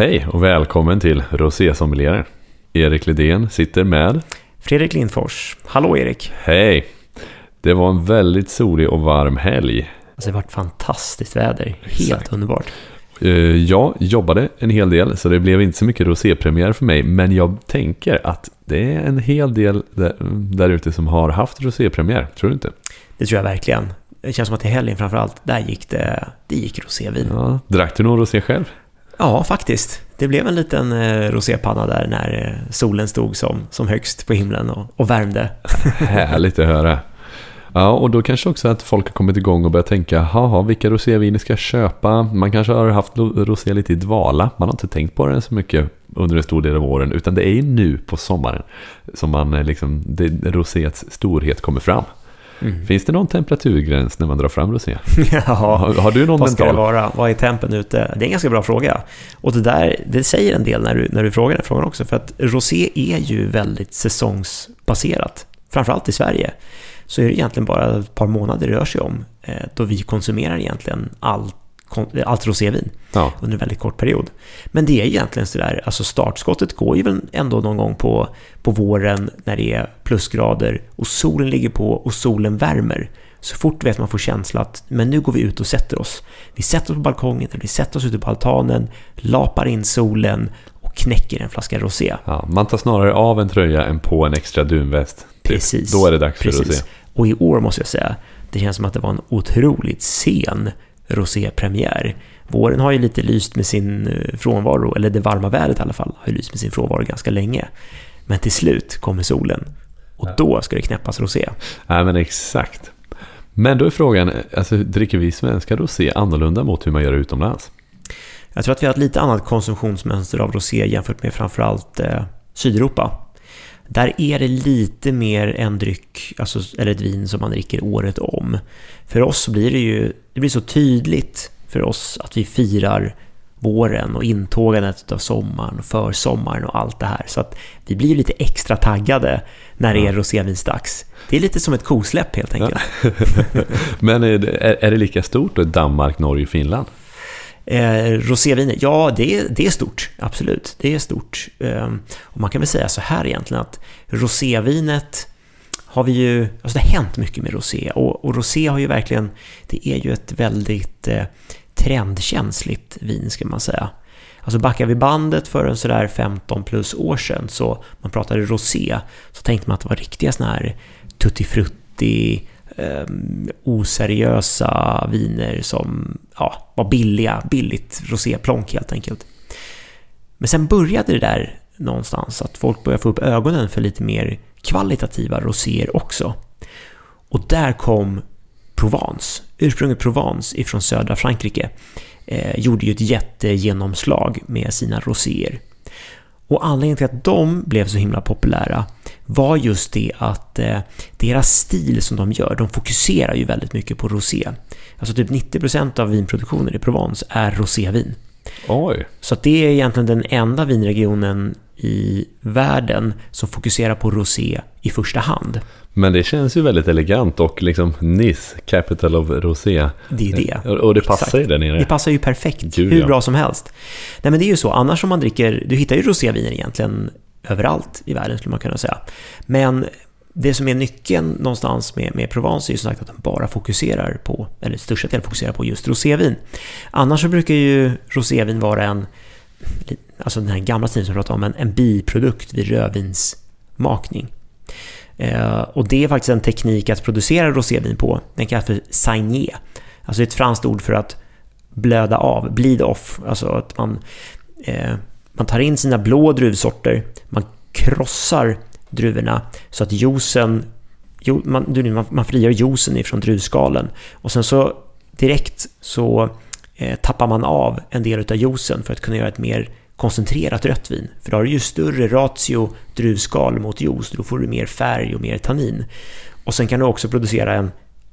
Hej och välkommen till Rosé Sommelier. Erik Ledén sitter med Fredrik Lindfors. Hallå Erik! Hej! Det var en väldigt solig och varm helg. Alltså det varit fantastiskt väder. Helt Exakt. underbart. Eh, Jag jobbade en hel del så det blev inte så mycket rosépremiär för mig. Men jag tänker att det är en hel del där, ute som har haft rosépremiär. Tror du inte? Det tror jag verkligen. Det känns som att i helgen framförallt, där gick det, det gick rosévin. Ja. Drack du någon rosé själv? Ja, faktiskt. Det blev en liten eh, rosépanna där när eh, solen stod som, som högst på himlen och, och värmde. Härligt att höra. Ja, och då kanske också att folk har kommit igång och börjat tänka, haha, vilka roséviner ska jag köpa? Man kanske har haft rosé lite i dvala. Man har inte tänkt på den så mycket under en stor del av åren, utan det är ju nu på sommaren som man eh, liksom, det, roséets storhet kommer fram. Mm. Finns det någon temperaturgräns när man drar fram rosé? ja, Har, har du någon vad ska det vara? Vad är tempen ute? Det är en ganska bra fråga. Och det där, det säger en del när du, när du frågar den frågan också. För att rosé är ju väldigt säsongsbaserat. Framförallt i Sverige. Så är det egentligen bara ett par månader det rör sig om. Eh, då vi konsumerar egentligen allt, allt rosévin Ja, under en väldigt kort period. Men det är egentligen sådär, alltså startskottet går ju väl ändå någon gång på, på våren när det är plusgrader och solen ligger på och solen värmer. Så fort vet man får känslan att men nu går vi ut och sätter oss. Vi sätter oss på balkongen eller vi sätter oss ute på altanen, lapar in solen och knäcker en flaska rosé. ja, man tar snarare av en tröja än på en extra dunväst. Typ. Precis. Då är det dags för rosé. Precis. Och i år måste jag säga, det känns som att det var en otroligt sen rosépremiär. Våren har ju lite lyst med sin eh, frånvaro, eller det varma vädret i alla fall, har ju lyst med sin frånvaro ganska länge. Men till slut kommer solen och då ska det knäppas rosé. Nej men exakt. Men då är frågan, alltså, dricker vi svenska rosé annorlunda mot hur man gör utomlands? Jag tror att vi har ett lite annat konsumtionsmönster av rosé jämfört med framförallt eh, Sydeuropa. Där är det lite mer en dryck, alltså, eller ett vin som man dricker året om. För oss blir det ju, det blir så tydligt för oss att vi firar våren och intågandet av sommaren och försommaren och allt det här. Så att vi blir lite extra taggade när det är rosévinsdags. Det är lite som ett kosläpp helt enkelt. Men är det, är, det lika stort då i Danmark, Norge, Finland? Eh, roséviner, ja det är, det är stort, absolut. Det är stort. Eh, och man kan väl säga så här egentligen att rosévinet har vi ju, alltså det har hänt mycket med rosé och, och rosé har ju verkligen, det är ju ett väldigt eh, trendkänsligt vin ska man säga. Alltså backar vi bandet för en sådär 15 plus år sedan så man pratade rosé så tänkte man att det var riktiga sådana här tutti frutti eh, oseriösa viner som ja, var billiga, billigt roséplonk helt enkelt. Men sen började det där någonstans att folk började få upp ögonen för lite mer kvalitativa roséer också. Och där kom Provence, ursprunget Provence ifrån södra Frankrike, eh, gjorde ju ett jättegenomslag med sina roséer. Och anledningen till att de blev så himla populära var just det att eh, deras stil som de gör, de fokuserar ju väldigt mycket på rosé. Alltså typ 90% av vinproduktionen i Provence är rosévin. Oj, Så det är egentligen den enda vinregionen i världen som fokuserar på rosé i första hand. men det känns ju väldigt elegant och liksom Nice, capital of rosé. Det är det. Och- Och det passar Exakt. ju där nere. Det passar ju perfekt, Gud, hur ja. bra som helst. Nej men det är ju så, annars om man dricker, du hittar ju roséviner egentligen överallt i världen skulle man kunna säga. Men det som är nyckeln någonstans med, med Provence är ju som sagt att de bara fokuserar på, eller största delen fokuserar på just rosévin. Annars så brukar ju rosévin vara en, alltså den här gamla stilen som jag pratade om, en, en biprodukt vid rödvinsmakning. Eh, och det är faktiskt en teknik att producera rosévin på. Den kallas för saigné. Alltså ett franskt ord för att blöda av, bleed off. Alltså att man, eh, man tar in sina blå druvsorter, man krossar druvorna så att juicen, man, man, man frigör juicen ifrån druvskalen. Och sen så direkt så eh, tappar man av en del av juicen för att kunna göra ett mer koncentrerat rött vin. För då har du ju större ratio druvskal mot juice, då får du mer färg och mer tannin. Och sen kan du också producera en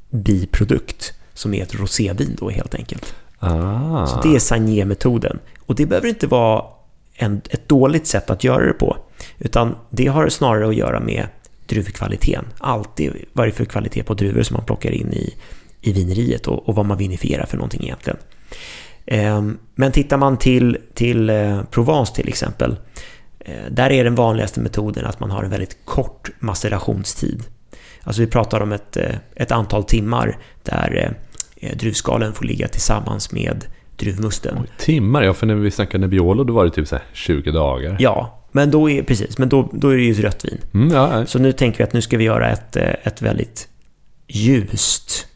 biprodukt som är ett rosévin då helt enkelt. Ah. Så det är Sagné-metoden. Och det behöver inte vara en, ett dåligt sätt att göra det på, utan det har snarare att göra med druvkvaliteten. Alltid vad det är för kvalitet på druvor som man plockar in i, i vineriet och, och vad man vinifierar för någonting egentligen. Ehm, men tittar man till, till eh, Provence till exempel, eh, där är den vanligaste metoden att man har en väldigt kort macerationstid. Alltså vi pratar om ett, eh, ett antal timmar där eh, druvskalen får ligga tillsammans med druvmusten. Oj, timmar? Ja, för när vi snackade Nebbiolo då var det typ så 20 dagar. Ja, men då är, precis, men då, då är det ju rött vin. Mm, ja, så nu tänker vi att nu ska vi göra ett, ett väldigt ljust,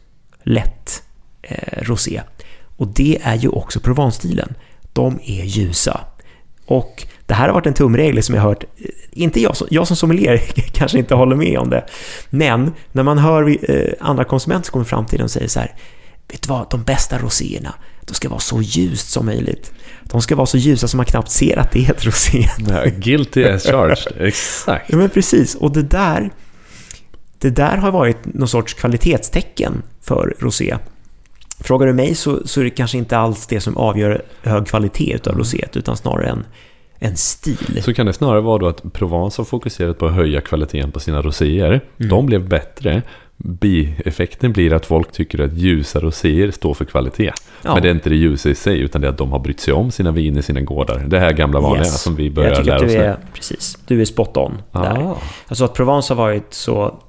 lätt eh, rosé. Och det är ju också Provence-stilen. De är ljusa. Och det här har varit en tumregel som jag har hört, eh, inte jag, jag som sommelier kanske inte håller med om det, men när man hör eh, andra konsumenter som kommer fram till det och säger så här, vet du vad, de bästa roséerna, de ska vara så ljust som möjligt. De ska vara så ljusa som man knappt ser att det är ett rosé. Ja, guilty as charged, exakt. Ja, men precis, och det där, det där har varit någon sorts kvalitetstecken för rosé. Frågar du mig så, så är det kanske inte alls det som avgör hög kvalitet av roséet, utan snarare en, en stil. Så kan det snarare vara då att Provence har fokuserat på att höja kvaliteten på sina roséer. Mm. De blev bättre. Bieffekten blir att folk tycker att ljusa roséer står för kvalitet. Ja. Men det är inte det ljusa i sig, utan det är att de har brytt sig om sina viner, sina gårdar. Det här gamla vanliga yes. som vi börjar lära oss är, nu. Precis, du är spot on ah. där. Alltså att Provence har varit så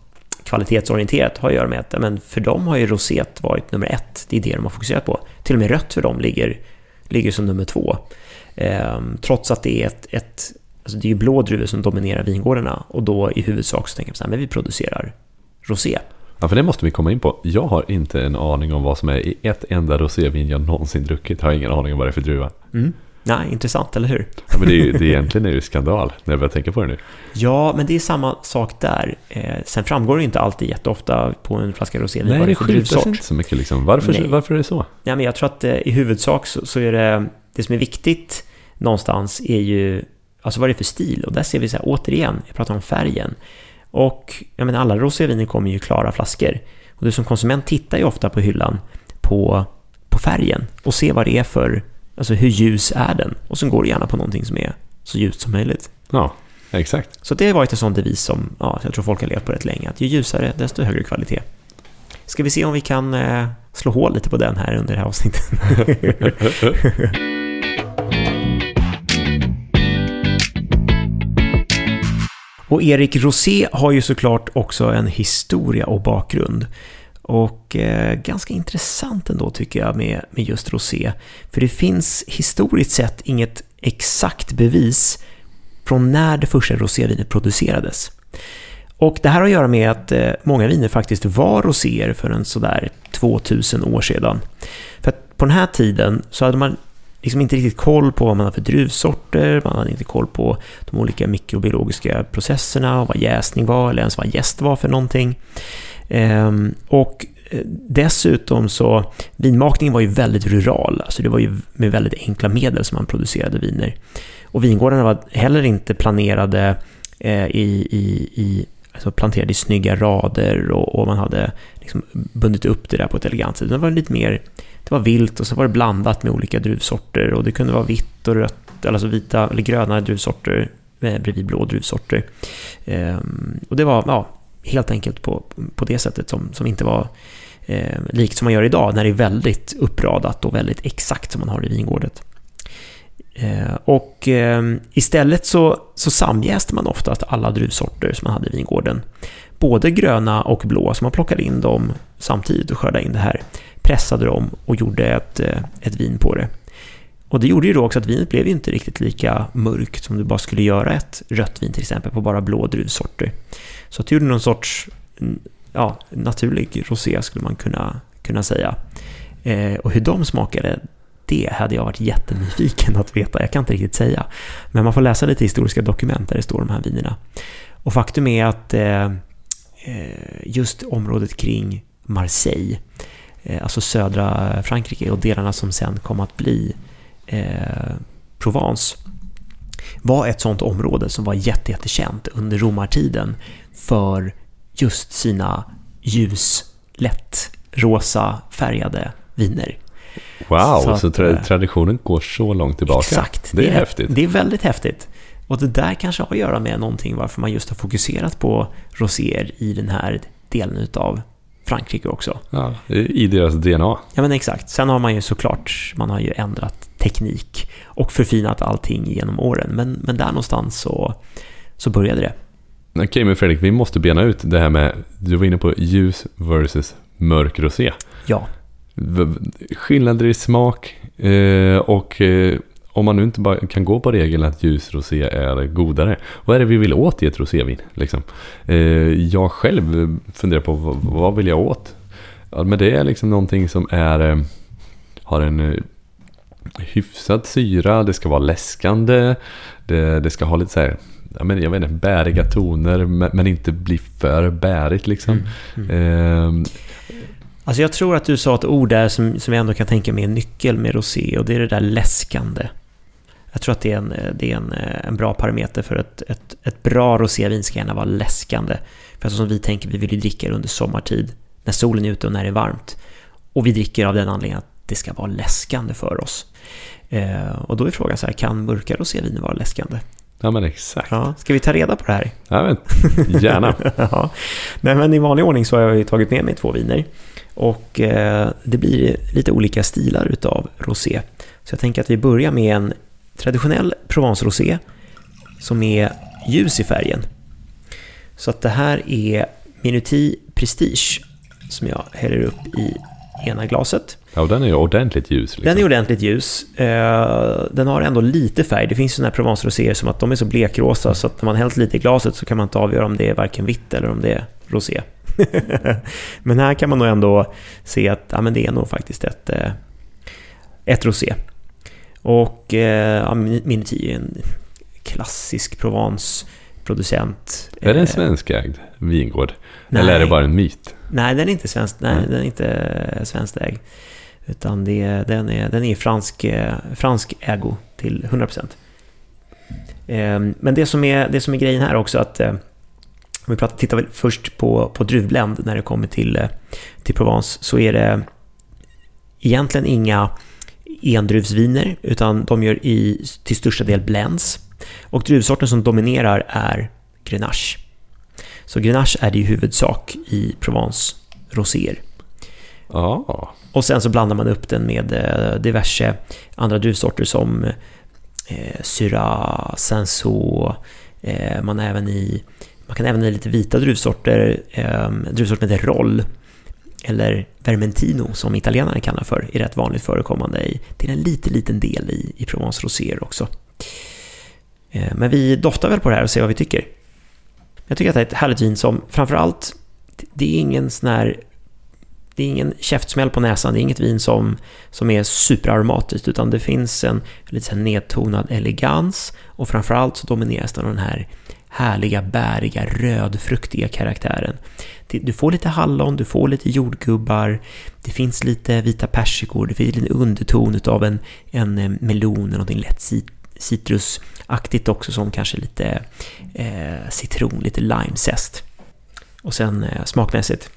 kvalitetsorienterat har att göra med att men för dem har ju roset varit nummer ett. Det är det de har fokuserat på. Till och med rött för dem ligger, ligger som nummer två. Ehm, trots att det är ett, ett alltså det är ju blå druvor som dominerar vingårdarna och då i huvudsak så tänker man så här, men vi producerar rosé. Ja, för det måste vi komma in på. Jag har inte en aning om vad som är i ett enda rosévin jag någonsin druckit. Jag har ingen aning om vad det är för druva. Mm. Nej, intressant, eller hur? Ja, men det är, det är egentligen är det skandal när jag börjar tänka på det nu. Ja, men det är samma sak där. Eh, sen framgår det inte alltid jätteofta på en flaska rosévin Nej, vad det är för druvsort. inte så mycket liksom. Varför, varför är det så? Ja, men jag tror att eh, i huvudsak så, så, är det, det som är viktigt någonstans är ju alltså vad det är för stil. Och där ser vi så här, återigen, jag pratar om färgen. Och jag menar, alla roséviner kommer ju i klara flaskor. Och du som konsument tittar ju ofta på hyllan på, på färgen och ser vad det är för Alltså hur ljus är den? Och sen går det gärna på någonting som är så ljust som möjligt. Ja, exakt. Så det har varit en sån devis som ja, jag tror folk har levt på rätt länge. Att ju ljusare, desto högre kvalitet. Ska vi se om vi kan eh, slå hål lite på den här under det här avsnittet. Och Erik Rosé har ju såklart också en historia och bakgrund. Och eh, ganska intressant ändå tycker jag med, med just rosé. För det finns historiskt sett inget exakt bevis från när det första rosévinet producerades. Och det här har att göra med att eh, många viner faktiskt var roséer för en sådär 2000 år sedan. För att på den här tiden så hade man liksom inte riktigt koll på vad man har för druvsorter, man hade inte koll på de olika mikrobiologiska processerna, och vad jäsning var eller ens vad jäst var för någonting. Ehm, och eh, dessutom så, vinmakningen var ju väldigt rural, alltså det var ju med väldigt enkla medel som man producerade viner. Och vingårdarna var heller inte planerade eh, i, i, i alltså planterade i snygga rader och, och man hade liksom bundit upp det där på ett elegant sätt. Det var lite mer, det var vilt och så var det blandat med olika druvsorter och det kunde vara vitt och rött, alltså vita eller gröna druvsorter eh, bredvid blå druvsorter. Ehm, och det var, ja, helt enkelt på, på det sättet som, som inte var eh, likt som man gör idag när det är väldigt uppradat och väldigt exakt som man har i vingårdet. Eh, och eh, istället så, så samjäste man oftast alla druvsorter som man hade i vingården. Både gröna och blå, så man plockade in dem samtidigt och skördade in det här. Pressade dem och gjorde ett, eh, ett vin på det. Och det gjorde ju då också att vinet blev inte riktigt lika mörkt som du bara skulle göra ett rött vin till exempel på bara blå druvsorter. Så att det gjorde någon sorts ja, naturlig rosé skulle man kunna, kunna säga. Eh, och hur de smakade, det hade jag varit jättenyfiken att veta. Jag kan inte riktigt säga. Men man får läsa lite historiska dokument där det står de här vinerna. Och faktum är att eh, eh, just området kring Marseille, eh, alltså södra Frankrike och delarna som sen kom att bli eh, Provence, var ett sånt område som var jättekänt under romartiden för just sina ljus, lätt rosa färgade viner. Wow, så, så tra eh, traditionen går så långt tillbaka. Exakt. Det är, det är häftigt. Det är väldigt häftigt. Och det där kanske har att göra med någonting varför man just har fokuserat på roséer i den här delen utav Frankrike också. Ja, I deras DNA. Ja men exakt. Sen har man ju såklart, man har ju ändrat teknik och förfinat allting genom åren. Men, men där någonstans så, så började det. Okej, men Fredrik, vi måste bena ut det här med, du var inne på ljus versus mörk rosé. Ja. Skillnader i smak eh, och eh, om man nu inte bara kan gå på regeln att ljus rosé är godare. Vad är det vi vill åt i ett rosévin? Liksom? Eh, jag själv funderar på vad, vad vill jag åt? Ja, men det är liksom någonting som är, har en hyfsad syra, det ska vara läskande, det, det ska ha lite så här ja, men jag vet inte, bäriga toner men inte bli för bärigt liksom. Mm, mm. Alltså jag tror att du sa ett ord där som, som jag ändå kan tänka mig en nyckel med rosé och det är det där läskande. Jag tror att det är en, det är en, en bra parameter för ett, ett, ett bra rosévin ska gärna vara läskande. För som vi tänker, vi vill ju dricka det under sommartid, när solen är ute och när det är varmt. Och vi dricker av den anledningen att det ska vara läskande för oss. Eh, och då är frågan så här, kan mörka roséviner vara läskande? Ja men exakt. Ja, ska vi ta reda på det här? Ja, men, gärna. ja. Nej, men I vanlig ordning så har jag tagit med mig två viner. Och eh, det blir lite olika stilar utav rosé. Så jag tänker att vi börjar med en traditionell Provence rosé som är ljus i färgen. Så att det här är Minuti Prestige som jag häller upp i ena glaset. Ja, och den är ju ordentligt ljus. Liksom. Den är ordentligt ljus. Eh, den har ändå lite färg. Det finns sådana här Provence-roséer som att de är så blekrosa så att när man hällt lite i glaset så kan man inte avgöra om det är varken vitt eller om det är rosé. men här kan man nog ändå se att ja, men det är nog faktiskt ett, eh, ett rosé. Och eh, ja, Miniti är en klassisk Provence-producent. Är det en svenskägd vingård? Nej. Eller är det bara en myt? Nej, den är inte svensk, nej, mm. den är inte svenskägd. Utan det, den är, den är fransk, eh, fransk ägo till 100%. Ehm, men det som, är, det som är grejen här också att eh, om vi pratar, tittar först på, på druvbländ när det kommer till, eh, till Provence så är det egentligen inga endruvsviner utan de gör i, till största del blends. Och druvsorten som dominerar är Grenache. Så Grenache är det i huvudsak i Provence roséer. Ah. Och sen så blandar man upp den med eh, diverse andra druvsorter som eh, Syrah, Sanso, eh, man, även i, man kan även i lite vita druvsorter, eh, druvsorten heter roll, eller Vermentino som italienarna kallar för, är rätt vanligt förekommande i, till en liten, liten del i, i Provence roséer också. Eh, men vi doftar väl på det här och ser vad vi tycker. Jag tycker att det är ett härligt vin som framförallt, det är ingen sån här det är ingen käftsmäll på näsan, det är inget vin som, som är superaromatiskt utan det finns en lite så nedtonad elegans och framförallt så domineras den av den här härliga, bäriga, rödfruktiga karaktären. Du får lite hallon, du får lite jordgubbar, det finns lite vita persikor, det finns en underton av en, en eh, melon, någonting lätt citrusaktigt också som kanske lite eh, citron, lite limezest. Och sen eh, smakmässigt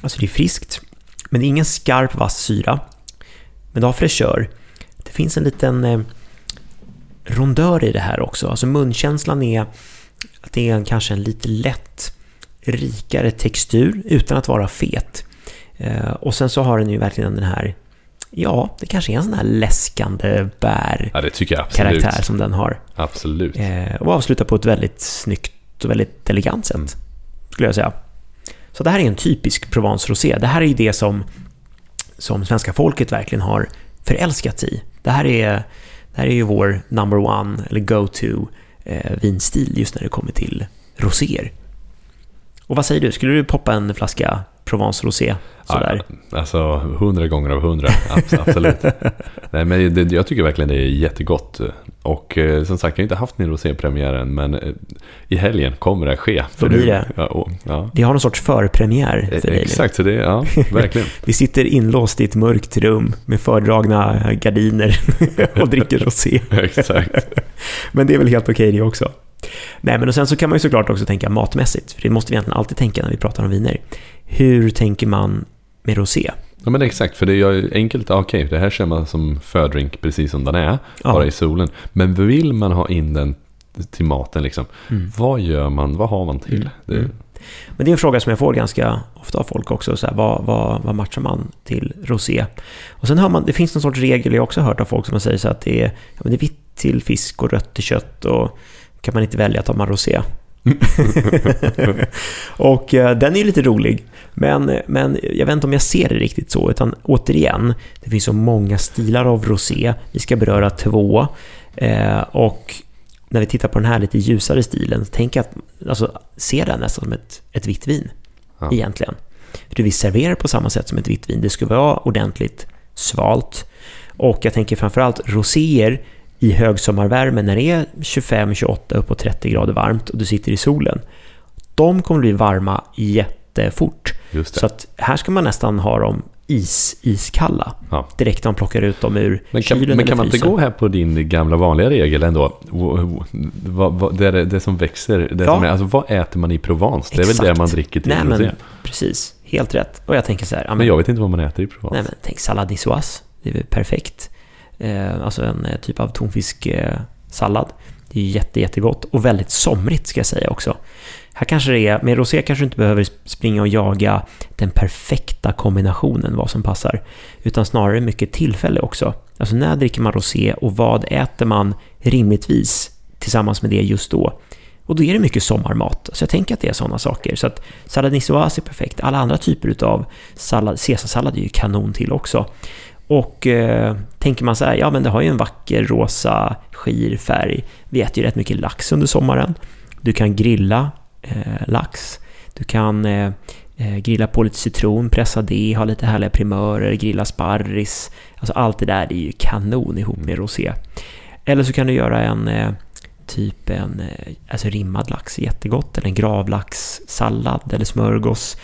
Alltså det är friskt, men det är ingen skarp vass syra. Men det har fräschör. Det finns en liten eh, rondör i det här också. Alltså munkänslan är att det är en, kanske en lite lätt rikare textur utan att vara fet. Eh, och sen så har den ju verkligen den här Ja, det kanske är en sån här läskande bär-karaktär ja, som den har. Absolut. Eh, och avslutar på ett väldigt snyggt och väldigt elegant sätt, mm. skulle jag säga. Så det här är en typisk Provence Rosé. Det här är ju det som, som svenska folket verkligen har förälskats i. Det här är, det här är ju vår number one, eller go-to, eh, vinstil just när det kommer till roséer. Och vad säger du, skulle du poppa en flaska Provence Rosé sådär? Ja, alltså hundra gånger av hundra, absolut. Nej, men det, jag tycker verkligen det är jättegott. Och eh, som sagt, jag har inte haft min rosépremiär än, men eh, i helgen kommer det ske. För blir det. Ja, och, ja. Vi har någon sorts förpremiär för dig. Exakt, så det, ja, verkligen. Vi sitter inlåst i ett mörkt rum med fördragna gardiner och dricker rosé. Exakt. men det är väl helt okej okay det också. Nej, men och sen så kan man ju såklart också tänka matmässigt, för det måste vi egentligen alltid tänka när vi pratar om viner. Hur tänker man med rosé? Ja men exakt, för det är ju enkelt. Okej, okay, det här kör man som fördrink precis som den är, ja. bara i solen. Men vill man ha in den till maten liksom, mm. vad gör man, vad har man till? Mm. Det... Mm. Men det är en fråga som jag får ganska ofta av folk också. Så här, vad, vad, vad matchar man till rosé? Och sen hör man, det finns någon sorts regel jag också har hört av folk som säger så att det är, ja, men det är vitt till fisk och rött till kött och kan man inte välja tar man rosé. och eh, den är lite rolig. Men, men jag vet inte om jag ser det riktigt så, utan återigen, det finns så många stilar av rosé. Vi ska beröra två. Eh, och när vi tittar på den här lite ljusare stilen, tänk att, alltså, se den nästan som ett, ett vitt vin. Ja. Egentligen. För vi serverar på samma sätt som ett vitt vin. Det ska vara ordentligt svalt. Och jag tänker framförallt roséer i högsommarvärme när det är 25, 28, uppåt 30 grader varmt och du sitter i solen. De kommer bli varma jättefort. Så att här ska man nästan ha dem is, iskalla. Ja. Direkt när man plockar ut dem ur men kan, kylen Men kan man inte gå här på din gamla vanliga regel ändå? Det, det, det som växer, det ja. som är, alltså vad äter man i Provence? Det är väl det man dricker till Nej, men, Precis, helt rätt. Och jag tänker så här. Men jag vet inte vad man äter i Provence. Nej, men tänk salad niçoise. Det är väl perfekt. Eh, alltså en eh, typ av tonfisksallad. Eh, det är jätte, jättegott och väldigt somrigt ska jag säga också. Här kanske det är, med rosé kanske du inte behöver springa och jaga den perfekta kombinationen, vad som passar, utan snarare mycket tillfälle också. Alltså när dricker man rosé och vad äter man rimligtvis tillsammans med det just då? Och då är det mycket sommarmat. Så jag tänker att det är sådana saker. Så att sallad niçoise är perfekt. Alla andra typer av sallad, caesarsallad är ju kanon till också. Och eh, tänker man så här, ja men det har ju en vacker rosa skir färg. Vi äter ju rätt mycket lax under sommaren. Du kan grilla eh, lax. Du kan eh, eh grilla på lite citron, pressa det, ha lite härliga primörer, grilla sparris. Alltså allt det där är ju kanon ihop med rosé. Eller så kan du göra en eh, typ en eh, alltså rimmad lax, jättegott, eller en gravlaxsallad eller smörgås.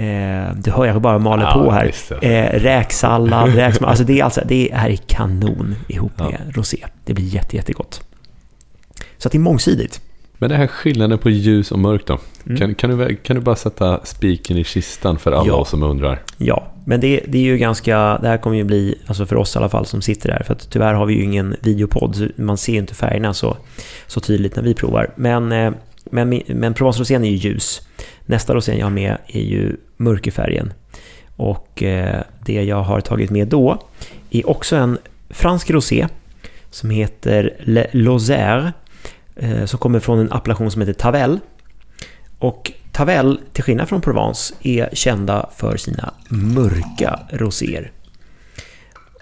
Eh, du hör, jag bara maler ja, på här. Eh, räksallad, räksmör, alltså det är, alltså, det här är kanon ihop med ja. rosé. Det blir jätte, jättegott. Så att det är mångsidigt. Men det här skillnaden på ljus och mörkt då? Mm. Kan, kan, du, kan du bara sätta spiken i kistan för alla ja. oss som undrar? Ja, men det, det är ju ganska, det här kommer ju bli, alltså för oss i alla fall som sitter här, för att tyvärr har vi ju ingen videopodd, man ser ju inte färgerna så, så tydligt när vi provar. Men, eh, men, men Provence-rosén är ju ljus. Nästa rosén jag har med är ju mörkerfärgen. Och eh, det jag har tagit med då är också en fransk rosé som heter Le Lozère Eh, som kommer från en appellation som heter Tavel. Och Tavel, till skillnad från Provence, är kända för sina mörka roséer.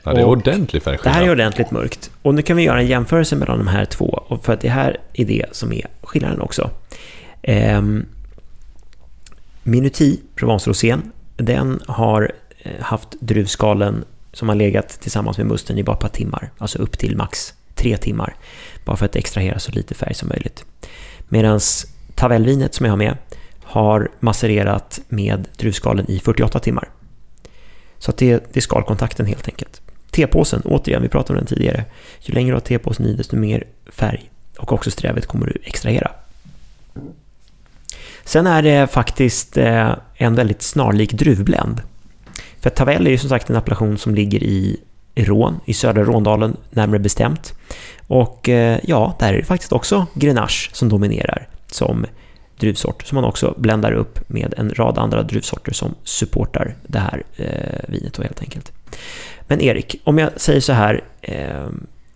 Ja, det är ordentligt färgskillnad. Det här är ordentligt mörkt. Och nu kan vi göra en jämförelse mellan de här två, för att det här är det som är skillnaden också. Eh, Minuti, Provence-rosén, den har eh, haft druvskalen som har legat tillsammans med musten i bara ett par timmar, alltså upp till max tre timmar, bara för att extrahera så lite färg som möjligt. Medan Tavelvinet som jag har med har masserat med druvskalen i 48 timmar. Så att det, det är skalkontakten helt enkelt. Tepåsen, återigen, vi pratade om den tidigare. Ju längre du har tepåsen i, desto mer färg och också strävet kommer du extrahera. Sen är det faktiskt eh, en väldigt snarlik druvbländ. För Tavel är ju som sagt en appellation som ligger i Rån, i södra Råndalen närmare bestämt. Och eh, ja, där är det faktiskt också Grenache som dominerar som druvsort som man också bländar upp med en rad andra druvsorter som supportar det här eh, vinet då helt enkelt. Men Erik, om jag säger så här, eh,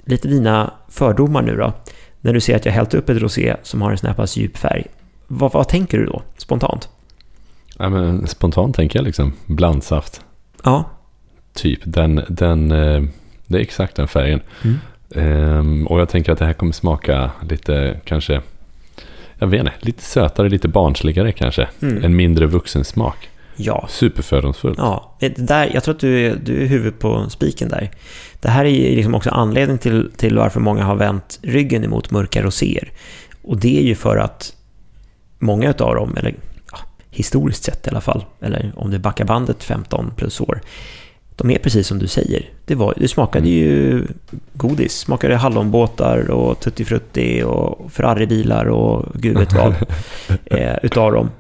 lite dina fördomar nu då. När du ser att jag hällt upp ett rosé som har en sån här pass djup färg, vad, vad tänker du då spontant? Ja, men spontant tänker jag liksom blandsaft. Ja, Typ, den, den, eh, det är exakt den färgen. Mm. Um, och jag tänker att det här kommer smaka lite, kanske, jag vet inte, lite sötare, lite barnsligare kanske. Mm. En mindre vuxen smak. Ja. Superfördomsfullt. Ja, det där, jag tror att du, är, du är huvudet på spiken där. Det här är liksom också anledningen till, till varför många har vänt ryggen emot mörka roséer. Och det är ju för att många av dem, eller ja, historiskt sett i alla fall, eller om det backar bandet 15 plus år, de är precis som du säger. Det, var, det smakade ju godis. Smakade hallonbåtar och tuttifrutti och Ferrari-bilar och gud vet vad. eh, utav dem.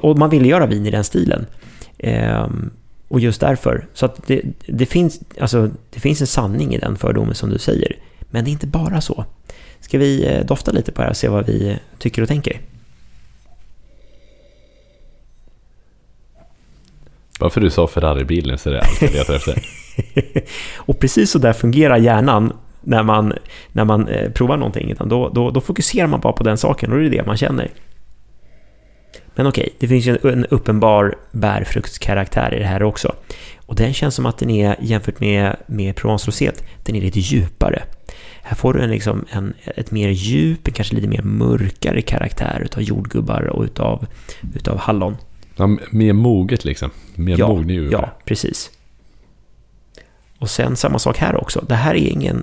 Och man ville göra vin i den stilen. Eh, och just därför. Så att det, det, finns, alltså, det finns en sanning i den fördomen som du säger. Men det är inte bara så. Ska vi eh, dofta lite på det här och se vad vi tycker och tänker? Bara för du sa Ferrari-bilen så är det allt jag letar efter. och precis så där fungerar hjärnan när man, när man eh, provar någonting. Utan då, då, då fokuserar man bara på den saken och det är det man känner. Men okej, det finns ju en, en uppenbar bärfruktskaraktär i det här också. Och den känns som att den är, jämfört med, med Provence Rosé, den är lite djupare. Här får du en, liksom en, ett mer djup, en kanske lite mer mörkare karaktär utav jordgubbar och utav, utav hallon. Ja, mer moget liksom. Mer ja, mognig jordgubbar. Ja, precis. Och sen samma sak här också. Det här är ingen...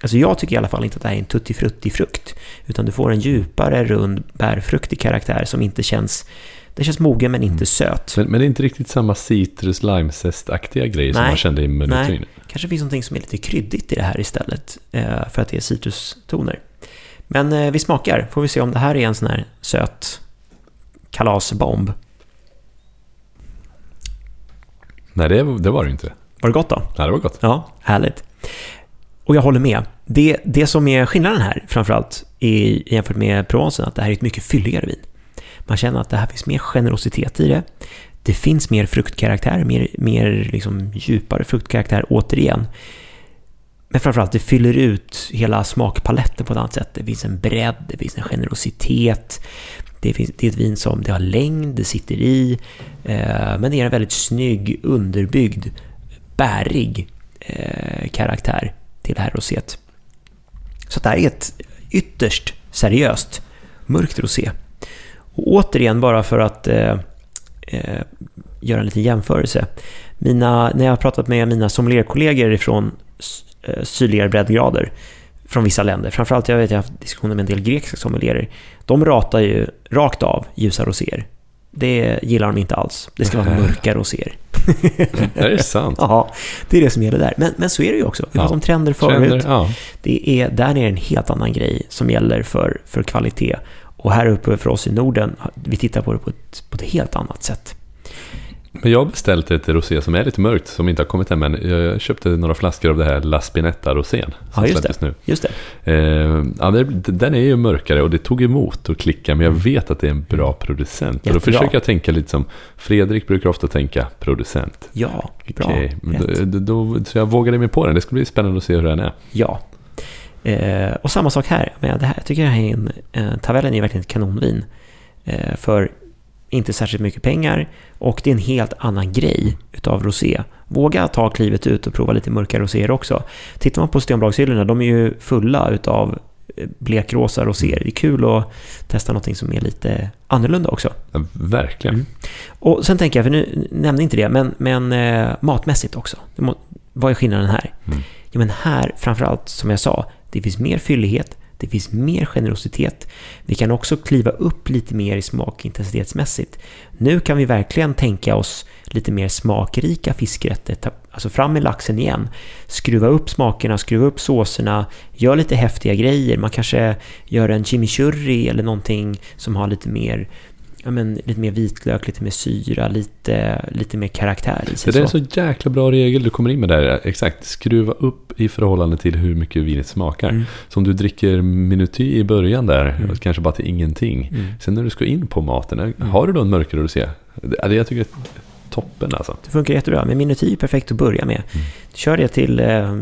Alltså jag tycker i alla fall inte att det här är en tuttifrutti-frukt. Utan du får en djupare, rund, bärfruktig karaktär som inte känns... Den känns mogen men inte söt. Men, men det är inte riktigt samma citrus limezest-aktiga grej som man kände i Munutrin. Nej, kanske finns någonting som är lite kryddigt i det här istället. eh, För att det är citrustoner. Men eh, vi smakar, får vi se om det här är en sån här söt kalasbomb. Nej, det, det var det inte. Var det gott då? Nej, det var gott. Ja, härligt. Och jag håller med. Det, det som är skillnaden här, framförallt i, jämfört med Provencen, att det här är ett mycket fylligare vin. Man känner att det här finns mer generositet i det. Det finns mer fruktkaraktär, mer, mer liksom djupare fruktkaraktär återigen. Men framförallt, det fyller ut hela smakpaletten på ett annat sätt. Det finns en bredd, det finns en generositet. Det, finns, det är ett vin som det har längd, det sitter i. Eh, men det är en väldigt snygg, underbyggd, bärig eh, karaktär till det här roséet. Så det här är ett ytterst seriöst mörkt rosé. Och återigen, bara för att eh, eh, göra en liten jämförelse. Mina, när jag har pratat med mina sommelierkollegor från eh, sydligare breddgrader från vissa länder, framförallt jag vet jag har haft diskussioner med en del grekiska sommelierer, de ratar ju rakt av ljusa roséer. Det gillar de inte alls. Det ska vara mörka roséer. Är det sant? Ja, det är det som gäller där. Men, men så är det ju också. Vi pratade Ja. om trender förut. Trender, ja. Det är, där är en helt annan grej som gäller för, för kvalitet. Och här uppe för oss i Norden, vi tittar på det på ett, på ett helt annat sätt. Men jag har beställt ett rosé som är lite mörkt, som inte har kommit än, men jag köpte några flaskor av det här La Spinetta-rosén. Ja, just släpptes nu. Just det. Eh, ja, det, den är ju mörkare och det tog emot att klicka, men jag vet att det är en bra producent. Och då försöker jag tänka lite som Fredrik brukar ofta tänka, producent. Ja, bra. Rätt. då, då, så jag vågade mig på den. Det ska bli spännande att se hur den är. Ja. Eh, och samma sak här. Men det här jag tycker det här är en, eh, Tavellen är verkligen ett kanonvin. Eh, för inte särskilt mycket pengar och det är en helt annan grej utav rosé. Våga ta klivet ut och prova lite mörka roséer också. Tittar man på Systembolagshyllorna, de är ju fulla utav eh, blekrosa roséer. Det är kul att testa någonting som är lite annorlunda också. Ja, verkligen. Mm. Och sen tänker jag, för nu nämnde inte det, men, men eh, matmässigt också. Må, vad är skillnaden här? Mm. Ja, men här, framförallt, som jag sa, det finns mer fyllighet, det finns mer generositet. Vi kan också kliva upp lite mer i smakintensitetsmässigt. Nu kan vi verkligen tänka oss lite mer smakrika fiskrätter. Ta- Alltså fram med laxen igen. Skruva upp smakerna, skruva upp såserna, gör lite häftiga grejer. Man kanske gör en chimichurri eller någonting som har lite mer Ja, men lite mer vitlök, lite mer syra, lite, lite mer karaktär i sig. Det där är så. en så jäkla bra regel du kommer in med där. Exakt, skruva upp i förhållande till hur mycket vinet smakar. Mm. Så om du dricker minuty i början där, Mm. kanske bara till ingenting. Mm. Sen när du ska in på maten, har du då en mörkare? Det, det jag tycker är toppen alltså. Det funkar jättebra, men Minuty är perfekt att börja med. Mm. Kör det till eh,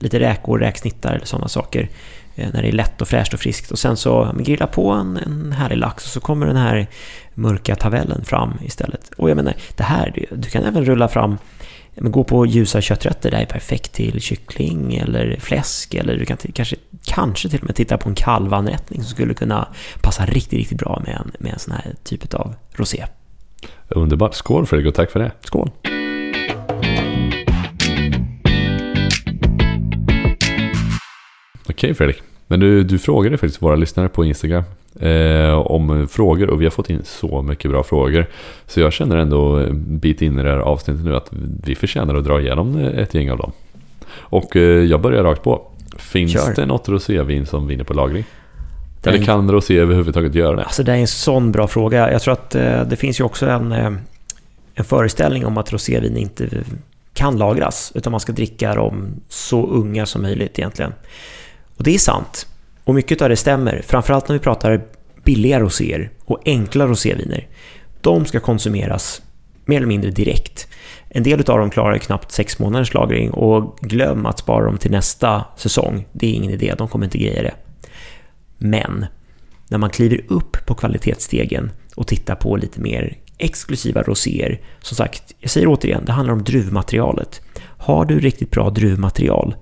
lite räkor, räksnittar eller sådana saker. Eh, när det är lätt och fräscht och friskt. Och sen så grilla på en, en härlig lax och så kommer den här mörka tavellen fram istället. Och jag menar, det här, du- kan även rulla fram men gå på ljusa kötträtter, det här är perfekt till kyckling eller fläsk eller du kan kanske, kanske till och med titta på en kalvanrättning som skulle kunna passa riktigt, riktigt bra med en, med en sån här typ av rosé. Underbart. Skål Fredrik och tack för det. Skål! Okej Fredrik. Men du, du frågade faktiskt våra lyssnare på Instagram eh, om frågor och vi har fått in så mycket bra frågor. Så jag känner ändå en bit in i det här avsnittet nu att vi förtjänar att dra igenom ett gäng av dem. Och eh, jag börjar rakt på. Finns Kör. det något rosévin som vinner på lagring? Den- Eller kan rosé överhuvudtaget göra det? Alltså det är en sån bra fråga. Jag tror att eh, det finns ju också en, eh, en föreställning om att rosévin inte kan lagras, utan man ska dricka dem så unga som möjligt egentligen. Och det är sant. Och mycket av det stämmer, framförallt när vi pratar billiga roséer och enkla roséviner. De ska konsumeras mer eller mindre direkt. En del av dem klarar knappt sex månaders lagring och glöm att spara dem till nästa säsong. Det är ingen idé, de kommer inte greja det. Men när man kliver upp på kvalitetsstegen och tittar på lite mer exklusiva roséer. Som sagt, jag säger återigen, det handlar om druvmaterialet. Har du riktigt bra druvmaterial,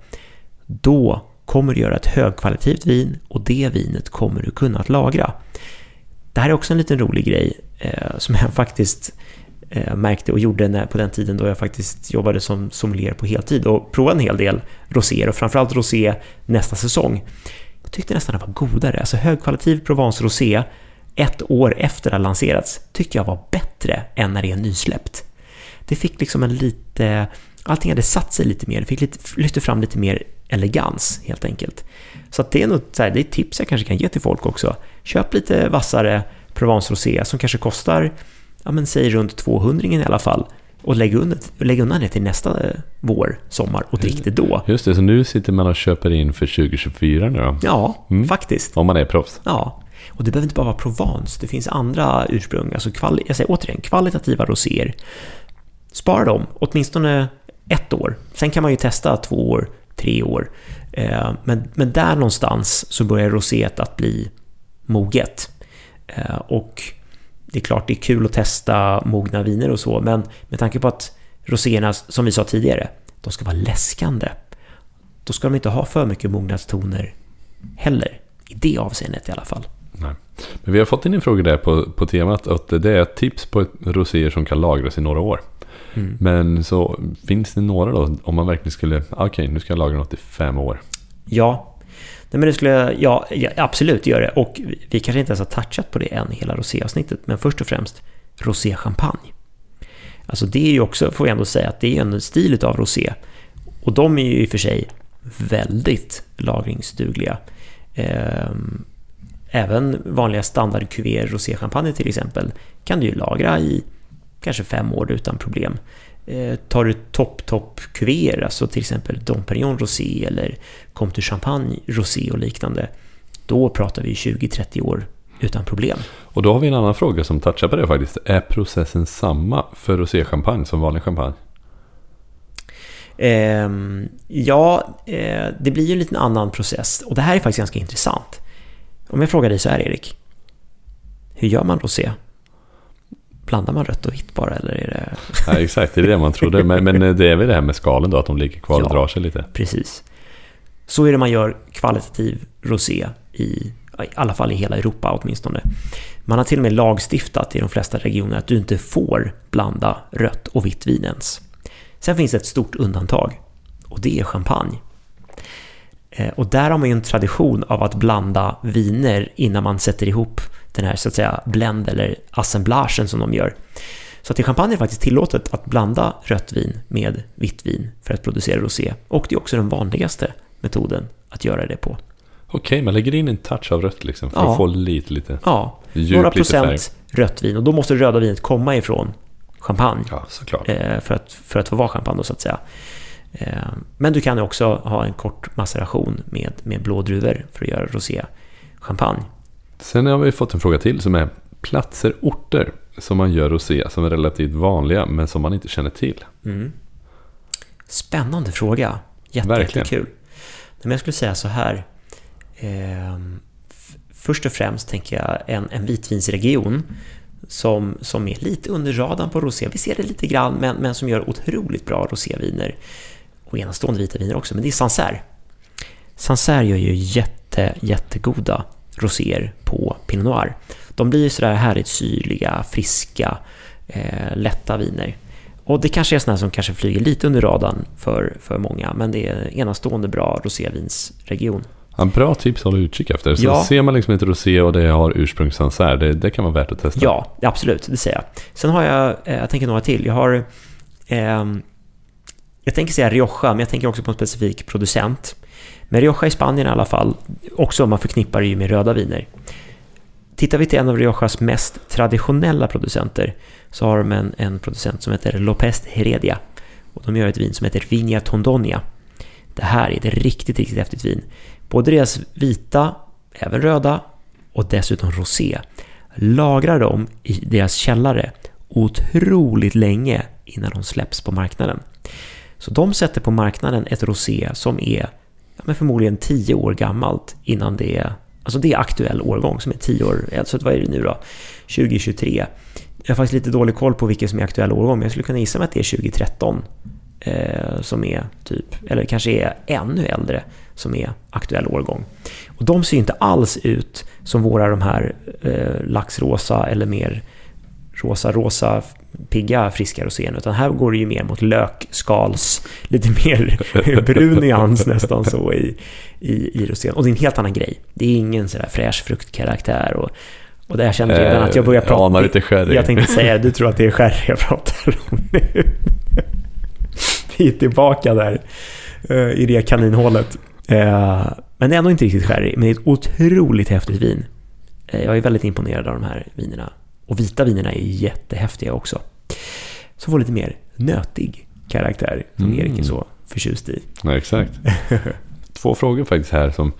då kommer du göra ett högkvalitativt vin och det vinet kommer du kunna lagra. Det här är också en liten rolig grej eh, som jag faktiskt eh, märkte och gjorde när, på den tiden då jag faktiskt jobbade som sommelier på heltid och provade en hel del roséer och framförallt rosé nästa säsong. Jag tyckte nästan det var godare, alltså högkvalitativ Provence rosé ett år efter det har lanserats tyckte jag var bättre än när det är nysläppt. Det fick liksom en lite, allting hade satt sig lite mer, det fick lite, lyfte fram lite mer elegans helt enkelt. Så det är så här, det är ett tips jag kanske kan ge till folk också. Köp lite vassare Provence Rosé som kanske kostar, ja men säg runt 200 i alla fall. Och lägg undan, lägg undan det till nästa eh, vår, sommar och drick det då. Just det, så nu sitter man och köper in för 2024 nu då? Ja, mm. faktiskt. Om man är proffs? Ja. Och det behöver inte bara vara Provence, det finns andra ursprung. Alltså kvali jag säger återigen, kvalitativa roséer. Spara dem, åtminstone ett år. Sen kan man ju testa två år, tre år. Eh, men, men där någonstans så börjar roséet att bli moget. Eh, och det är klart det är kul att testa mogna viner och så, men med tanke på att roséerna, som vi sa tidigare, de ska vara läskande. Då ska de inte ha för mycket mognadstoner heller. I det avseendet i alla fall. Nej. Men vi har fått in en fråga där på, på temat att det är ett tips på roséer som kan lagras i några år. Mm. Men så finns det några då, om man verkligen skulle, okej okay, nu ska jag lagra något i fem år. Ja, Nej, men det skulle jag, ja, ja, absolut göra det. Och vi kanske inte ens har touchat på det än hela roséavsnittet. Men först och främst roséchampagne. Alltså det är ju också, får jag ändå säga, att det är en stil av rosé. Och de är ju i och för sig väldigt lagringsdugliga. Ehm, även vanliga standard cuvée roséchampagne till exempel kan du ju lagra i kanske fem år utan problem. Eh, tar du topp, topp kuvéer, alltså till exempel Dom Perignon Rosé eller Comte Champagne Rosé och liknande, då pratar vi 20-30 år utan problem. Och då har vi en annan fråga som touchar på det faktiskt. Är processen samma för roséchampagne som vanlig champagne? Eh, ja, eh, det blir ju en liten annan process och det här är faktiskt ganska intressant. Om jag frågar dig så här Erik, hur gör man rosé? Blandar man rött och vitt bara eller är det... Ja, exakt, det är det man trodde. Men, men det är väl det här med skalen då, att de ligger kvar och drar sig lite. Precis. Så är det man gör kvalitativ rosé i, i alla fall i hela Europa åtminstone. Man har till och med lagstiftat i de flesta regioner att du inte får blanda rött och vitt vin ens. Sen finns det ett stort undantag och det är champagne. Eh, och där har man ju en tradition av att blanda viner innan man sätter ihop den här så att säga blend eller assemblagen som de gör. Så att i champagne är det faktiskt tillåtet att blanda rött vin med vitt vin för att producera rosé. Och det är också den vanligaste metoden att göra det på. Okej, man lägger in en touch av rött liksom för ja. att få lite, lite Ja, djup, några procent rött vin och då måste det röda vinet komma ifrån champagne. Ja, såklart. Eh, för att, för att få vara champagne då, så att säga. Eh, men du kan också ha en kort maceration med, med blå druvor för att göra rosé champagne. Sen har vi fått en fråga till som är platser, orter som man gör rosé som är relativt vanliga men som man inte känner till. Mm. Spännande fråga. Jätte, Jättekul. Men jag skulle säga så här. Eh, först och främst tänker jag en, en vitvinsregion som, som är lite under radarn på rosé. Vi ser det lite grann, men, men som gör otroligt bra roséviner. Och enastående vita viner också, men det är Sancerre. Sancerre gör ju jätte, jättegoda roséer på Pinot Noir. De blir sådär härligt syrliga, friska, eh, lätta viner. Och det kanske är sådana som kanske flyger lite under radarn för, för många, men det är enastående bra rosévinsregion. Ja, bra tips att hålla utkik efter. Så ja. ser man liksom ett rosé och det har ursprungssansär, det, det kan vara värt att testa. Ja, absolut, det säger jag. Sen har jag, eh, jag tänker några till. Jag har, eh, jag tänker säga Rioja, men jag tänker också på en specifik producent. Men Rioja i Spanien i alla fall, också om man förknippar det ju med röda viner. Tittar vi till en av Riojas mest traditionella producenter så har de en, en producent som heter Lopez Heredia. Och de gör ett vin som heter Viña Tondonia. Det här är ett riktigt, riktigt häftigt vin. Både deras vita, även röda och dessutom rosé lagrar de i deras källare otroligt länge innan de släpps på marknaden. Så de sätter på marknaden ett rosé som är men förmodligen 10 år gammalt innan det är Alltså det är aktuell årgång som är 10 år, alltså vad är det nu då? 2023. Jag har faktiskt lite dålig koll på vilken som är aktuell årgång, men jag skulle kunna gissa mig att det är 2013 eh, som är typ, eller kanske är ännu äldre som är aktuell årgång. Och de ser inte alls ut som våra de här eh, laxrosa eller mer rosa-rosa pigga friska rosén, utan här går det ju mer mot lökskals, lite mer brun nyans nästan så i, i, i rosén. Och det är en helt annan grej. Det är ingen sådär fräsch fruktkaraktär och och där kände jag redan att jag börjar prata... Anar lite sherry. Jag tänkte säga du tror att det är sherry jag pratar om nu. Vi är tillbaka där eh, i det kaninhålet. Eh, men det är ändå inte riktigt sherry, men det är ett otroligt häftigt vin. Eh, jag är väldigt imponerad av de här vinerna. Och vita vinerna är jättehäftiga också. Som får lite mer nötig karaktär, som mm. Erik är så förtjust i. Ja, exakt. Två frågor faktiskt här. som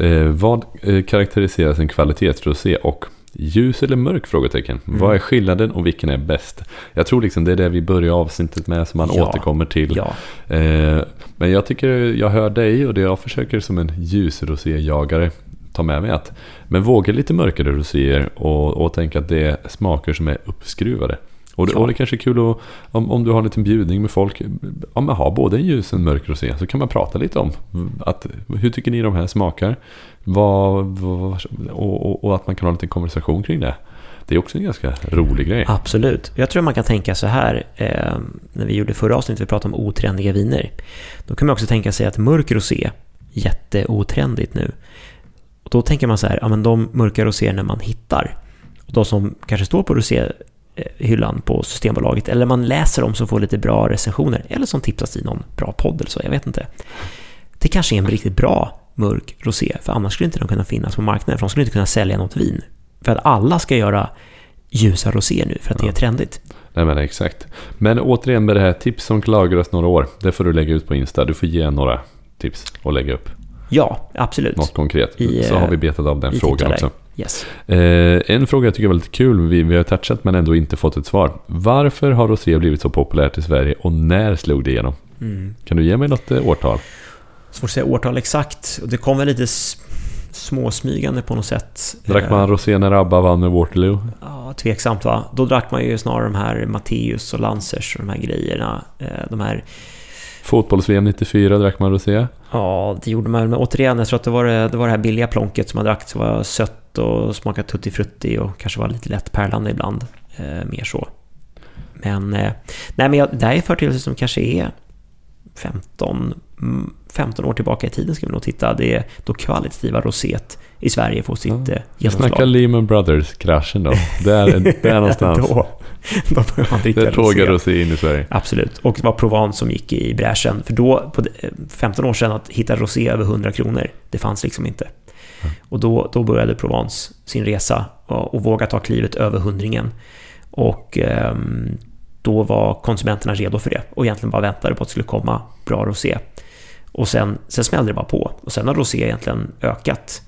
eh, Vad karaktäriserar en kvalitetsrosé och Ljus eller mörk? frågetecken. Mm. Vad är skillnaden och vilken är bäst? Jag tror liksom det är det vi börjar avsnittet med som man ja. återkommer till. Ja. Eh, men jag tycker jag hör dig och det jag försöker som en ljusroséjagare ta med mig att men våga lite mörkare roséer och, och tänka att det är smaker som är uppskruvade. Och det, ja. och det kanske är kul att, om, om du har en liten bjudning med folk, om man har både en ljus och en mörk rosé så kan man prata lite om att, hur tycker ni de här smakar? Vad, vad, och, och, att man kan ha en liten konversation kring det. Det är också en ganska rolig grej. Absolut. Jag tror man kan tänka så här, eh, när vi gjorde förra avsnittet, vi pratade om otrendiga viner. Då kan man också tänka sig att mörk rosé, jätteotrendigt nu. Och då tänker man så här, ja men de mörka roséerna man hittar, och de som kanske står på roséhyllan på Systembolaget, eller man läser om som får lite bra recensioner, eller som tipsas i någon bra podd eller så, jag vet inte. Det kanske är en riktigt bra mörk rosé, för annars skulle inte de kunna finnas på marknaden, för de skulle inte kunna sälja något vin. För att alla ska göra ljusa rosé nu, för att ja. det är trendigt. Nej men exakt. Men återigen med det här tips som lagras några år, det får du lägga ut på Insta. Du får ge några tips och lägga upp. Ja, absolut. Något konkret. I, så har vi betat av den frågan också. Yes. Eh, en fråga jag tycker är väldigt kul, vi, vi har touchat men ändå inte fått ett svar. Varför har rosé blivit så populärt i Sverige och när slog det igenom? Mm. Kan du ge mig något eh, årtal? Svårt att säga årtal exakt. Det kom väl lite småsmygande på något sätt. Drack man rosé när ABBA vann med Waterloo? Ja, tveksamt va. Då drack man ju snarare de här Matteus och Lancers och de här grejerna. Eh, de här Fotbolls-VM 94 drack man rosé. Ja, det gjorde man. Men återigen, jag tror att det var det, det, var det här billiga plonket som man drack. Som var sött och smakade tutti-frutti och kanske var lite lätt pärlande ibland. Eh, mer så. Men, eh, nej, men jag, det här är företeelser som kanske är 15, 15 mm, år tillbaka i tiden ska vi nog titta. Det är då kvalitativa roset i Sverige får sitt ja. Eh, genomslag. Snacka Lehman Brothers-kraschen då. Där, där någonstans. då, då man dricka Där tågade rosé in i Sverige. Absolut. Och det var Provence som gick i bräschen. För då, på 15 år sedan, att hitta rosé över 100 kronor, det fanns liksom inte. Mm. Och då, då började Provence sin resa och, och våga ta klivet över hundringen. Och um, då var konsumenterna redo för det och egentligen bara väntade på att det skulle komma bra rosé. Och sen, sen smällde det bara på. Och sen har rosé egentligen ökat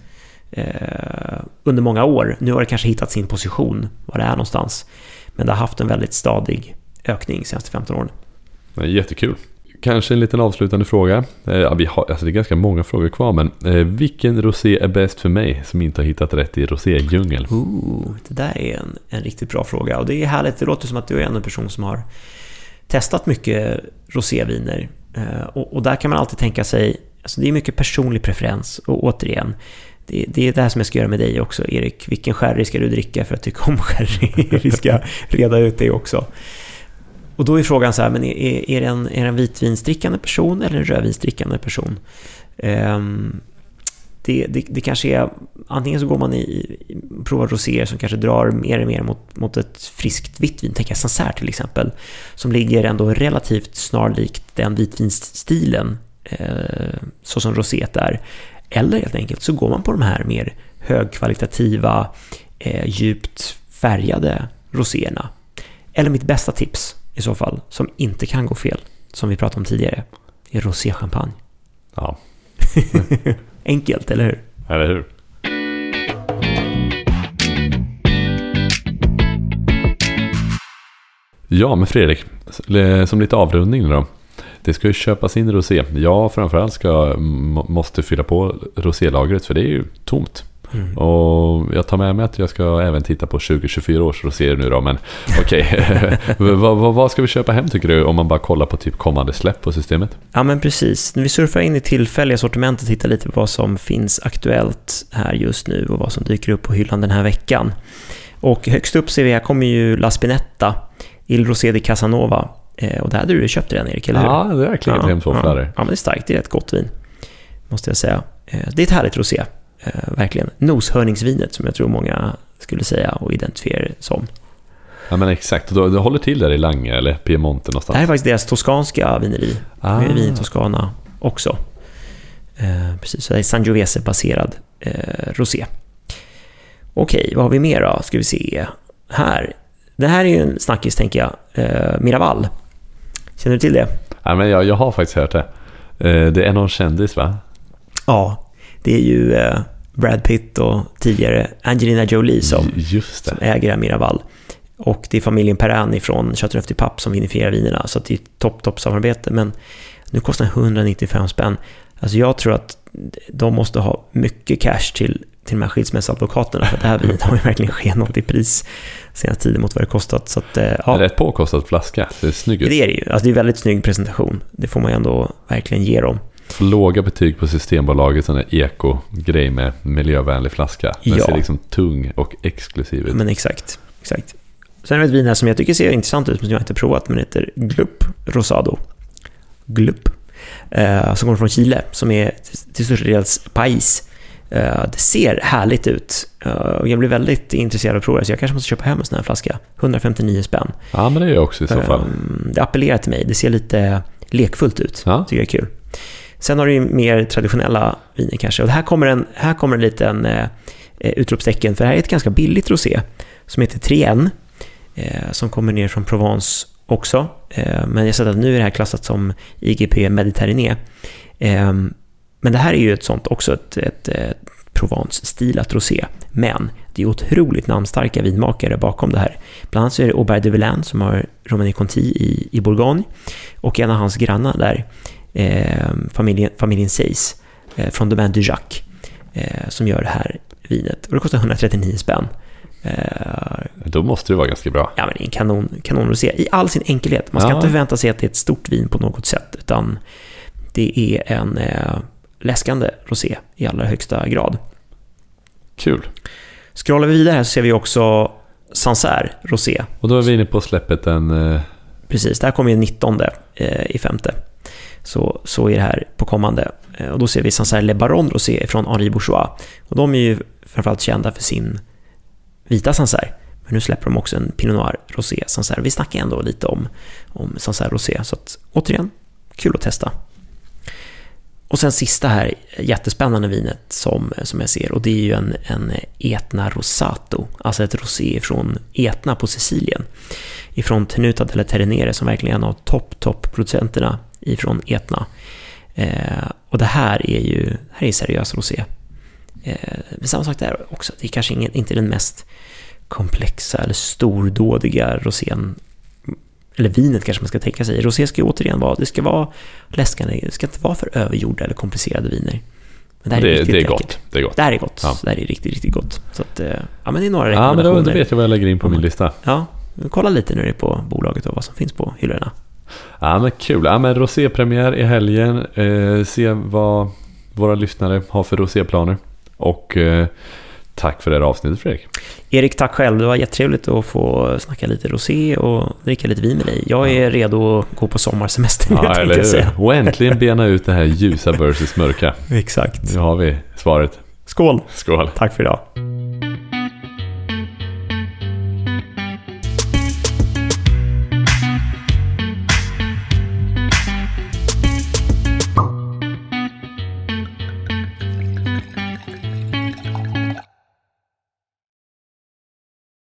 eh, under många år. Nu har det kanske hittat sin position, var det är någonstans. Men det har haft en väldigt stadig ökning de senaste 15 åren. Jättekul. Kanske en liten avslutande fråga. Eh, vi har, alltså det är ganska många frågor kvar, men eh, vilken rosé är bäst för mig som inte har hittat rätt i rosédjungel? Ooh, det där är en, en riktigt bra fråga och det är härligt. Det låter som att du är en person som har testat mycket roséviner eh, och, och, där kan man alltid tänka sig, alltså det är mycket personlig preferens och återigen, det, det, är det här som jag ska göra med dig också, Erik. Vilken sherry ska du dricka för att tycka om sherry? Vi ska reda ut det också. Och då är frågan så här, men är, är, det, en, är det en vitvinsdrickande person eller en rödvinsdrickande person? Um, det, det, det, kanske är, antingen så går man i, i provar roséer som kanske drar mer och mer mot, mot ett friskt vitt vin, tänk Sancerre till exempel, som ligger ändå relativt snarlikt den vitvinsstilen, eh, så som roséet är. Eller helt enkelt så går man på de här mer högkvalitativa, eh, djupt färgade roséerna. Eller mitt bästa tips, i så fall, som inte kan gå fel, som vi pratade om tidigare, är roséchampagne. Ja. Enkelt, eller hur? Eller hur? Ja, men Fredrik, som lite avrundning då. Det ska ju köpas in rosé. Jag framförallt ska, måste fylla på rosélagret för det är ju tomt. Mm. Och jag tar med mig att jag ska även titta på 2024 års rosé nu då. Men okej, okay. vad, vad, vad, ska vi köpa hem tycker du? Om man bara kollar på typ kommande släpp på systemet. Ja men precis. Vi surfar in i tillfälliga sortiment och tittar lite på vad som finns aktuellt här just nu och vad som dyker upp på hyllan den här veckan. Och högst upp ser vi här kommer ju La Spinetta, Il Rosé di Casanova. Eh, och det hade du köpt redan Erik, eller hur? Ja, det jag klivit ja, hem två ja. Ja, men det är starkt. Det är ett gott vin, måste jag säga. Eh, det är ett härligt rosé. Eh, verkligen noshörningsvinet som jag tror många skulle säga och identifiera det som. Ja men exakt, du, du håller till där i Lange eller Piemonte någonstans? Det här är faktiskt deras toskanska vineri. Ah. Det är vin Toscana också. Eh, precis, så det är Sangiovese-baserad eh, rosé. Okej, vad har vi mer då? Ska vi se. Här. Det här är ju en snackis tänker jag. Eh, Miraval. Känner du till det? Ja, men jag, jag har faktiskt hört det. Eh, det är någon kändis va? Ja, det är ju eh, Brad Pitt och tidigare Angelina Jolie som, som äger Miraval. Och det är familjen Perani från Chateauneuf du Pape som vinifierar vinerna, så det är ett topp, topp samarbete. Men nu kostar den 195 spänn. Alltså jag tror att de måste ha mycket cash till, till de här skilsmässoadvokaterna, för det här vinet har ju verkligen skenat i pris senaste tiden mot vad det kostat. Så att, eh, ja. Rätt påkostad flaska, det är snyggt. Det är det ju, alltså det är väldigt snygg presentation. Det får man ju ändå verkligen ge dem. Låga betyg på Systembolaget, sån där eko-grej med miljövänlig flaska. Den ja. ser liksom tung och exklusiv ut. Men exakt, exakt. Sen har vi ett vin här som jag tycker ser intressant ut, som jag inte provat, men heter Glupp Rosado. Glupp. Eh, som kommer från Chile, som är till största del pais. Eh, det ser härligt ut. Eh, jag blir väldigt intresserad av att prova det, så jag kanske måste köpa hem en sån här flaska. 159 spänn. Ja, men det är jag också i så fall. Ehm, det appellerar till mig. Det ser lite lekfullt ut. Ja. tycker jag är kul. Sen har du ju mer traditionella viner kanske. Och här kommer en, här kommer en liten eh, utropstecken, för det här är ett ganska billigt rosé som heter Trien, eh, som kommer ner från Provence också. Eh, men jag har sett att nu är det här klassat som IGP Mediterranée. Men det här är ju ett sånt också, ett, ett, ett Provence-stilat rosé. Men det är otroligt namnstarka vinmakare bakom det här. Bland annat så är det Aubert de Villain som har Romanée Conti i, i Bourgogne. Och en av hans grannar där eh, familjen, familjen Seis eh, från Domaine du Jacques eh, som gör det här vinet. Och det kostar 139 spänn. Eh, Då måste det vara ganska bra. Ja, men det är en kanon, kanonrosé i all sin enkelhet. Man ska ja. inte förvänta sig att det är ett stort vin på något sätt, utan det är en eh, läskande rosé i allra högsta grad. Kul. Scrollar vi vidare här så ser vi också Sancerre Rosé. Och då är vi inne på släppet den... Eh... Precis, det här kommer ju 19 eh, i femte så, så är det här på kommande. Eh, och då ser vi Sancerre Le Baron Rosé från Henri Bourgeois. Och de är ju framförallt kända för sin vita Sancerre. Men nu släpper de också en Pinot Noir Rosé Sancerre. Vi snackar ändå lite om, om Sancerre Rosé, så att, återigen, kul att testa. Och sen sista här, jättespännande vinet som, som jag ser och det är ju en, en Etna Rosato, alltså ett rosé från Etna på Sicilien. Ifrån Tenuta della Terenere som verkligen är en av topp, topp producenterna ifrån Etna. Eh, och det här är ju här är seriös rosé. Eh, samma sak där också, det är kanske ingen, inte den mest komplexa eller stordådiga rosén eller vinet kanske man ska tänka sig. Rosé ska ju återigen vara, det ska vara läskande, det ska inte vara för övergjorda eller komplicerade viner. Men det, här är, det, det är gott. Det är gott. Det här är gott. Ja. Det här är riktigt, riktigt gott. Så att, eh, ja, men det är några Ja, men då, då vet jag vad jag lägger in på min lista. Ja, kolla lite nu på bolaget och vad som finns på hyllorna. Ja men kul. Ja, men rosépremiär i helgen. Eh, se vad våra lyssnare har för roséplaner. Och eh, tack för det här avsnittet Fredrik. Erik, tack själv. Det var jättetrevligt att få snacka lite rosé och dricka lite vin med dig. Jag är redo att gå på sommarsemester ja, eller jag säga. Och äntligen bena ut det här ljusa versus mörka. Exakt. Nu har vi svaret. Skål! Skål! Tack för idag.